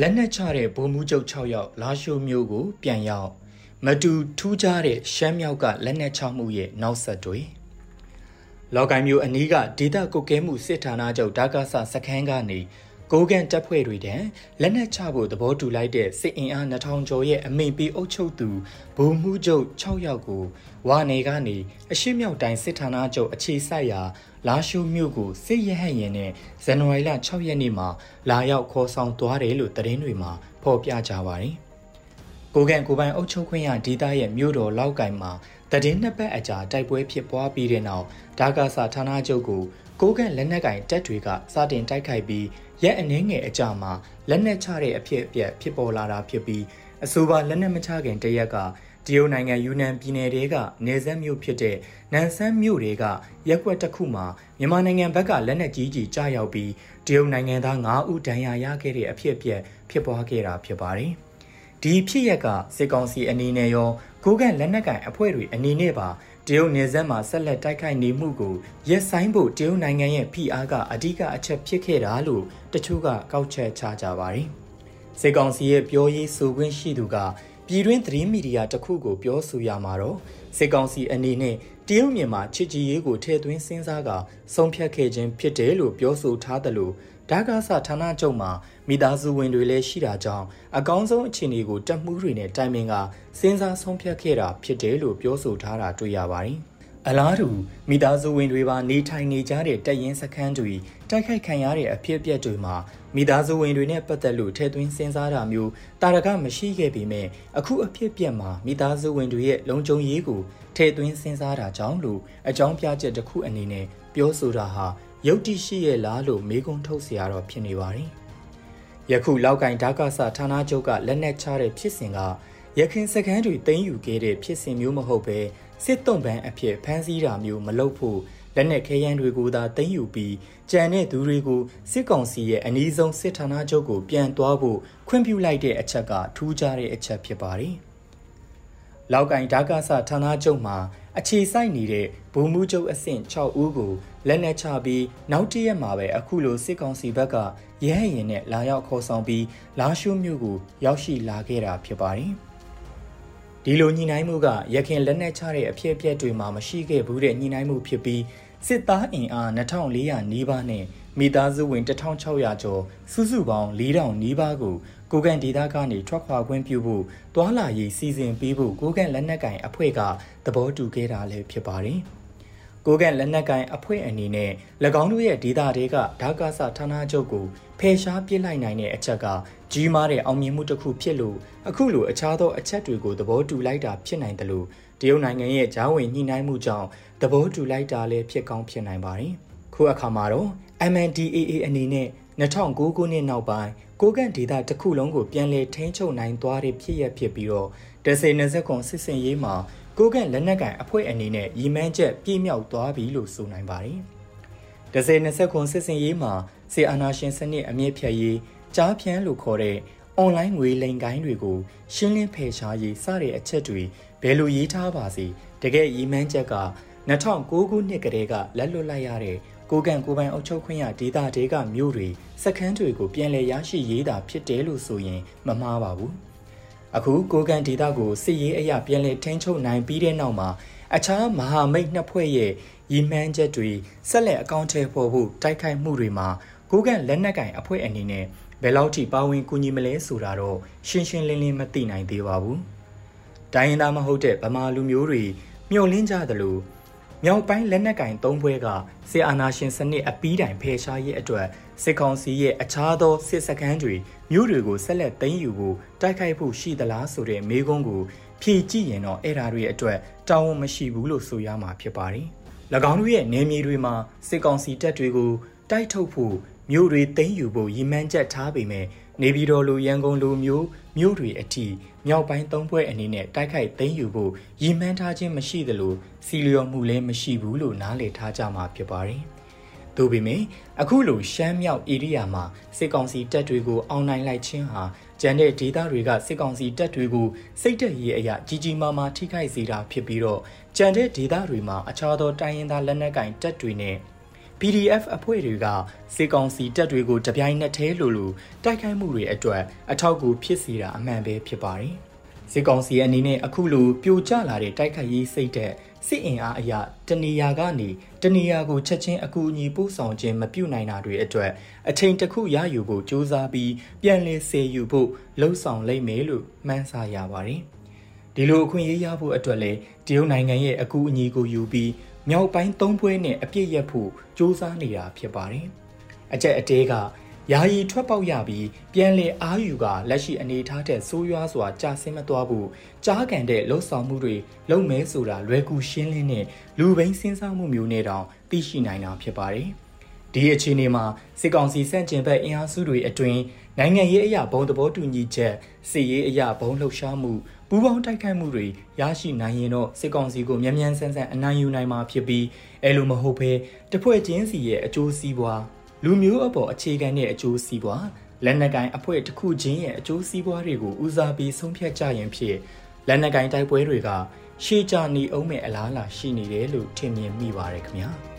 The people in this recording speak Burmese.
လက်နက်ချတဲ့ဗိုလ်မှူးချုပ်6ယောက်လာရှိုးမျိုးကို ပြန်ရောက်မတူထူးခြားတဲ့ရှမ်းမြောက်ကလက်နက်ချမှုရဲ့နောက်ဆက်တွေလောကိုင်မျိုးအနီးကဒေတာကုတ်ကဲမှုစစ်ဌာနချုပ်ဒါကာဆာစခန်းကနေ ကိုကန်တပ်ဖွဲ့တွေတန်းလက်နက်ချဖို့သဘောတူလိုက်တဲ့စစ်အင်အား2000ကျော်ရဲ့အမိန်ပေးအုပ်ချုပ်သူဗိုလ်မှူးချုပ်6ယောက်ကိုဝါနေကနေအရှိမြောက်တိုင်းစစ်ဌာနချုပ်အခြေစိုက်ရာလာရှုမြို့ကိုစစ်ရဟတ်ရင်နဲ့ဇန်နဝါရီလ6ရက်နေ့မှာလာရောက်ခေါ်ဆောင်သွားတယ်လို့သတင်းတွေမှာဖော်ပြကြပါတယ်။ကိုကန်ကိုပိုင်အုပ်ချုပ်ခွင့်ရဒေသရဲ့မြို့တော်လောက်ကင်မှာတည်င်းနှစ်ပတ်အကြာတိုက်ပွဲဖြစ်ပွားပြီးတဲ့နောက်ဒါကာဆာဌာနချုပ်ကို ကိုကန်လက်နက်ကင်တပ်တွေကစတင်တိုက်ခိုက်ပြီးရက်အနှင်းငယ်အကြာမှာလက်နက်ချတဲ့အဖြစ်အပျက်ဖြစ်ပေါ်လာတာဖြစ်ပြီးအဆိုပါလက်နက်မချခင်တရက်ကတရုတ်နိုင်ငံယူနန်ပြည်နယ်တဲကနေဆက်မြို့ဖြစ်တဲ့နန်ဆန်းမြို့တွေကရက်ွက်တစ်ခုမှာမြန်မာနိုင်ငံဘက်ကလက်နက်ကြီးကြီးကြားရောက်ပြီးတရုတ်နိုင်ငံသား9ဦးဒဏ်ရာရခဲ့တဲ့အဖြစ်အပျက်ဖြစ်ပွားခဲ့တာဖြစ်ပါတယ်။ဒီဖြစ်ရက်ကစစ်ကောင်စီအနေနဲ့ရောကိုကန့်လက်နက်ကန်အဖွဲ့တွေအနေနဲ့ပါ တရုတ်နယ်စပ်မှာဆက်လက်တိုက်ခိုက်နေမှုကိုရက်ဆိုင်ဖို့တရုတ်နိုင်ငံရဲ့ဖိအားကအဓိကအချက်ဖြစ်ခဲ့တာလို့တချို့ကကောက်ချက်ချကြပါတယ်။စစ်ကောင်စီရဲ့ပြောရေးဆိုခွင့်ရှိသူက ပြည်တွင်းသတင်းမီဒီယာတစ်ခုကိုပြောဆိုရမှာတော့စစ်ကောင်စီအနေနဲ့တရုတ်မြန်မာချစ်ကြည်ရေးကိုထည့်သွင်းစဉ်းစားကဆုံးဖြတ်ခဲ့ခြင်းဖြစ်တယ်လို့ပြောဆိုထားတယ်လို့ဒါကာဆာဌာနချုပ်မှာမိသားစုဝင်တွေလည်းရှိတာကြောင့်အကောင်းဆုံးအခြေအနေကိုတက်မှုတွေနဲ့တိုင်ပင်ကစဉ်းစားဆုံးဖြတ်ခဲ့တာဖြစ်တယ်လို့ပြောဆိုထားတာတွေ့ရပါတယ်။ အလားတူမိသားစုဝင်တွေပါနေထိုင်နေကြတဲ့တပ်ရင်းစခန်းတွေတိုက်ခိုက်ခံရတဲ့အဖြစ်အပျက်တွေမှာမိသားစုဝင်တွေနဲ့ပတ်သက်လို့ထဲသွင်းစဉ်းစားတာမျိုးတာရကမရှိခဲ့ပေမဲ့အခုအဖြစ်အပျက်မှာမိသားစုဝင်တွေရဲ့လုံခြုံရေးကိုထဲသွင်းစဉ်းစားတာကြောင့်လို့အကြောင်းပြချက်တစ်ခုအနေနဲ့ပြောဆိုတာဟာယုတ်တိရှိရဲ့လားလို့မေးခွန်းထုတ်เสียရတော့ဖြစ်နေပါတယ်။ယခုလောက်ကင်ဒါကဆာဌာနချုပ်ကလက်နက်ချတဲ့ဖြစ်စဉ်ကရခင်စကန်တွေတင်းယူခဲ့တဲ့ဖြစ်စဉ်မျိုးမဟုတ်ပဲ စစ်တုံးပန်းအဖြစ်ဖမ်းဆီးတာမျိုးမလုပ်ဖို့လက်နက်ခဲယမ်းတွေကိုသာတင်းယူပြီးကြံတဲ့သူတွေကိုစစ်ကောင်စီရဲ့အနည်းဆုံးစစ်ဌာနချုပ်ကိုပြန်သွားဖို့ခွင့်ပြုလိုက်တဲ့အချက်ကထူးခြားတဲ့အချက်ဖြစ်ပါတယ်။လောက်ကင်ဒါကဆာဌာနချုပ်မှာအခြေစိုက်နေတဲ့ဗိုလ်မှူးချုပ်အဆင့်6ဦးကိုလက်နက်ချပြီးနောက်တရက်မှာပဲအခုလိုစစ်ကောင်စီဘက်ကရဲဟရင်နဲ့လာရောက်ခေါ်ဆောင်ပြီးလာရှုမြို့ကိုရောက်ရှိလာခဲ့တာဖြစ်ပါတယ်။ ဒီလိုညှိနှိုင်းမှုကရခင်လက်နက်ချတဲ့အဖြစ်အပျက်တွေမှာမရှိခဲ့ဘူးတဲ့ညှိနှိုင်းမှုဖြစ်ပြီးစစ်သားအင်အား2400နီးပါးနဲ့မိသားစုဝင်1600ကျော်စုစုပေါင်း4000နီးပါးကိုကိုကန်ဒေသကနေထွက်ခွာခွင့်ပြုဖို့တွာလာရေးစီစဉ်ပေးဖို့ကိုကန်လက်နက်ကင်အဖွဲ့ကသဘောတူခဲ့တာလည်းဖြစ်ပါတယ်။ ကိုကန်လက်နက်ကင်အဖွဲ့အနေနဲ့၎င်းတို့ရဲ့ဒေသတွေကဒါကာဆာဌာနချုပ်ကိုဖယ်ရှားပစ်လိုက်နိုင်တဲ့အချက်ကကြီးမားတဲ့အောင်မြင်မှုတစ်ခုဖြစ်လို့အခုလိုအခြားသောအချက်တွေကိုသဘောတူလိုက်တာဖြစ်နိုင်တယ်လို့တရုတ်နိုင်ငံရဲ့ဂျားဝင်ညှိနှိုင်းမှုကြောင့်သဘောတူလိုက်တာလည်းဖြစ်ကောင်းဖြစ်နိုင်ပါတယ်။ခုအခါမှာတော့ MNDAA အနေနဲ့2009ခုနှစ်နောက်ပိုင်းကိုကန့်ဒေတာတစ်ခုလုံးကိုပြန်လည်ထိန်းချုပ်နိုင်သွားတဲ့ဖြစ်ရဖြစ်ပြီးတော့ဒဇယ်20ခွန်စစ်စင်ရေးမှာ ကိုကန့်လက်နက်ကန်အဖွဲ့အနေနဲ့ရီမန်းချက်ပြည့်မြောက်သွားပြီလို့ဆိုနိုင်ပါတယ်။ဒဇယ်20ခွန်စစ်စင်ရေးမှာစေအာနာရှင်စနစ်အမြင့်ဖြတ်ရေးကြားဖြန်းလို့ခေါ်တဲ့အွန်လိုင်းငွေလိမ်ကိုင်းတွေကိုရှင်းလင်းဖယ်ရှားရေးစတဲ့အချက်တွေဘယ်လိုရေးထားပါစေတကယ်ရီမန်းချက်က2009ခုနှစ်ကတည်းကလက်လွတ်လိုက်ရတဲ့ကိုကန်ကိုပိုင်အုပ်ချုပ်ခွင့်ရဒေတာတွေကမြို့တွေစခန်းတွေကိုပြန်လည်ရရှိရေးတာဖြစ်တယ်လို့ဆိုရင်မမှားပါဘူး အခုကိုကန်ဒေတာကိုစစ်ရေးအရာပြန်လည်ထိန်းချုပ်နိုင်ပြီးတဲ့နောက်မှာအခြားမဟာမိတ်နှစ်ဖွဲ့ရဲ့ရည်မှန်းချက်တွေဆက်လက်အကောင့်ထဲပေါ်ဖို့တိုက်ခိုက်မှုတွေမှာကိုကန်လက်နက်ကင်အဖွဲ့အနေနဲ့ဘယ်လောက်ထိပါဝင်ကူညီမလဲဆိုတာတော့ရှင်းရှင်းလင်းလင်းမသိနိုင်သေးပါဘူး။တိုင်းရင်းသားမဟုတ်တဲ့ဗမာလူမျိုးတွေမျှော်လင့်ကြသလို မြောက်ပိုင်းလက်နက်ကင်သုံးဘွဲကစစ်အာဏာရှင်စနစ်အပီးတိုင်ဖယ်ရှားရေးအတွက်စစ်ကောင်စီရဲ့အခြားသောစစ်စခန်းတွေမြို့တွေကိုဆက်လက်သိမ်းယူဖို့တိုက်ခိုက်ဖို့ရှိသလားဆိုတဲ့မေးခွန်းကိုဖြေကြည့်ရင်တော့အဲ့ဓာတွေအတွက်တာဝန်မရှိဘူးလို့ဆိုရမှာဖြစ်ပါတယ်။၎င်းတို့ရဲ့နေမြေတွေမှာစစ်ကောင်စီတပ်တွေကိုတိုက်ထုတ်ဖို့မြို့တွေသိမ်းယူဖို့ရည်မှန်းချက်ထားပေမဲ့ နေပြည်တော်လိုရန်ကုန်လိုမျိုးမြို့တွေအထိမြောက်ပိုင်းသုံးဘွဲ့အနေနဲ့တိုက်ခိုက်သိမ်းယူဖို့ရည်မှန်းထားခြင်းမရှိသလိုစီလျော်မှုလည်းမရှိဘူးလို့နားလည်ထားကြမှာဖြစ်ပါတယ်။သို့ပေမဲ့အခုလိုရှမ်းမြောက်ဧရိယာမှာစစ်ကောင်စီတပ်တွေကိုအောင်နိုင်လိုက်ခြင်းဟာကျန်တဲ့ဒေသတွေကစစ်ကောင်စီတပ်တွေကိုစိတ်တက်ရေးအရာကြီးကြီးမားမားထိခိုက်စေတာဖြစ်ပြီးတော့ကျန်တဲ့ဒေသတွေမှာအခြားသောတိုင်းရင်းသားလက်နက်ကိုင်တပ်တွေနဲ့ PDF အဖွဲ့တွေကစေကောင်စီတပ်တွေကိုတပြိုင်နက်တည်းလိုလိုတိုက်ခိုက်မှုတွေအတွက်အထောက်အကူဖြစ်စေတာအမှန်ပဲဖြစ်ပါတယ်။စေကောင်စီအနေနဲ့အခုလိုပြိုကျလာတဲ့တိုက်ခိုက်ရေးစိတ်တဲ့စစ်အင်အားအရာတနေရာကနေတနေရာကိုချက်ချင်းအကူအညီပို့ဆောင်ခြင်းမပြုနိုင်တာတွေအတွက်အချိန်တစ်ခုရယူဖို့စူးစမ်းပြီးပြန်လည်စေယူဖို့လှုံ့ဆော်လိမ့်မယ်လို့မှန်းဆရပါတယ်။ဒီလိုအခွင့်အရေးရဖို့အတွက်လည်းတရုတ်နိုင်ငံရဲ့အကူအညီကိုယူပြီး မြောက်ပိုင်းသုံးပွဲနဲ့အပြစ်ရက်ဖို့စူးစမ်းနေတာဖြစ်ပါတယ်။အကြက်အတဲကယာယီထွက်ပေါက်ရပြီးပြန်လည်အားယူကလက်ရှိအနေထားတဲ့ဆိုးရွားစွာကြာဆင်းမသွားဘူးကြားကန်တဲ့လှုပ်ဆောင်မှုတွေလုံမဲဆိုတာလွယ်ကူရှင်းလင်းတဲ့လူဘိန်းစဉ်းစားမှုမျိုးနဲ့တောင်သိရှိနိုင်တာဖြစ်ပါတယ်။ ဒီအခြေအနေမှာစစ်ကောင်စီစန့်ကျင်ဘက်အင်အားစုတွေအတွင်းနိုင်ငံရေးအရာဘုံသဘောတူညီချက်စစ်ရေးအရာဘုံလှုပ်ရှားမှုပူးပေါင်းတိုက်ခိုက်မှုတွေရရှိနိုင်ရင်တော့စစ်ကောင်စီကိုမြန်မြန်ဆန်ဆန်အနိုင်ယူနိုင်မှာဖြစ်ပြီးအဲလိုမဟုတ်ဘဲတဖွဲ့ချင်းစီရဲ့အကျိုးစီးပွားလူမျိုးအပေါ်အခြေခံတဲ့အကျိုးစီးပွားလက်နက်ကိုင်အဖွဲ့တစ်ခုချင်းရဲ့အကျိုးစီးပွားတွေကိုဦးစားပေးဆုံးဖြတ်ကြရင်ဖြစ်လက်နက်ကိုင်တိုက်ပွဲတွေကရှေ့ကြနေအောင်မဲ့အလားအလာရှိနေတယ်လို့ထင်မြင်မိပါတယ်ခင်ဗျာ။